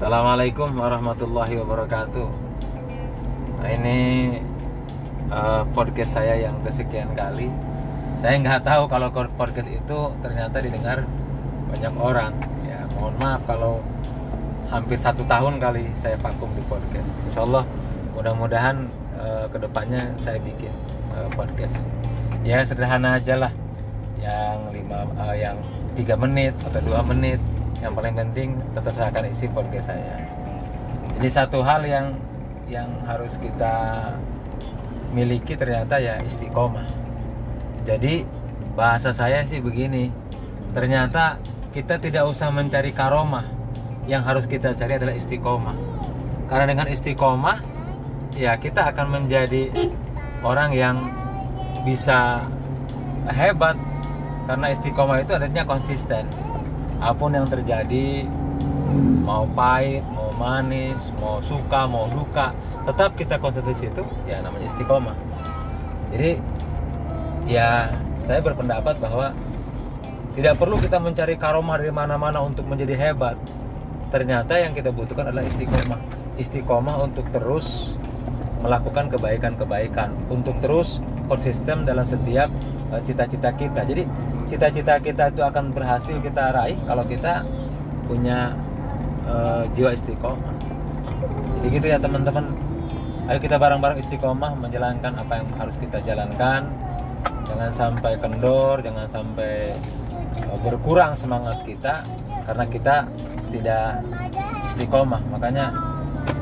Assalamualaikum warahmatullahi wabarakatuh. Nah, ini uh, podcast saya yang kesekian kali. Saya nggak tahu kalau podcast itu ternyata didengar banyak orang. Ya, mohon maaf kalau hampir satu tahun kali saya vakum di podcast. Insya Allah mudah-mudahan uh, ke depannya saya bikin uh, podcast. Ya sederhana aja lah, yang lima, uh, yang tiga menit atau dua menit yang paling penting tetap akan isi podcast saya. Jadi satu hal yang yang harus kita miliki ternyata ya istiqomah. Jadi bahasa saya sih begini ternyata kita tidak usah mencari karomah. Yang harus kita cari adalah istiqomah. Karena dengan istiqomah ya kita akan menjadi orang yang bisa hebat. Karena istiqomah itu artinya konsisten apa pun yang terjadi mau pahit mau manis mau suka mau duka tetap kita konsentrasi itu ya namanya istiqomah. Jadi ya saya berpendapat bahwa tidak perlu kita mencari karomah dari mana-mana untuk menjadi hebat. Ternyata yang kita butuhkan adalah istiqomah. Istiqomah untuk terus melakukan kebaikan-kebaikan untuk terus konsisten dalam setiap eh, cita-cita kita. Jadi cita-cita kita itu akan berhasil kita raih kalau kita punya uh, jiwa istiqomah. Jadi gitu ya teman-teman. Ayo kita bareng-bareng istiqomah menjalankan apa yang harus kita jalankan. Jangan sampai kendor jangan sampai uh, berkurang semangat kita karena kita tidak istiqomah. Makanya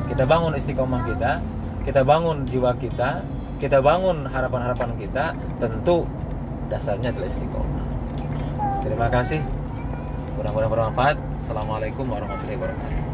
kita bangun istiqomah kita kita bangun jiwa kita kita bangun harapan-harapan kita tentu dasarnya adalah istiqomah Terima kasih. Mudah-mudahan bermanfaat. Assalamualaikum warahmatullahi wabarakatuh.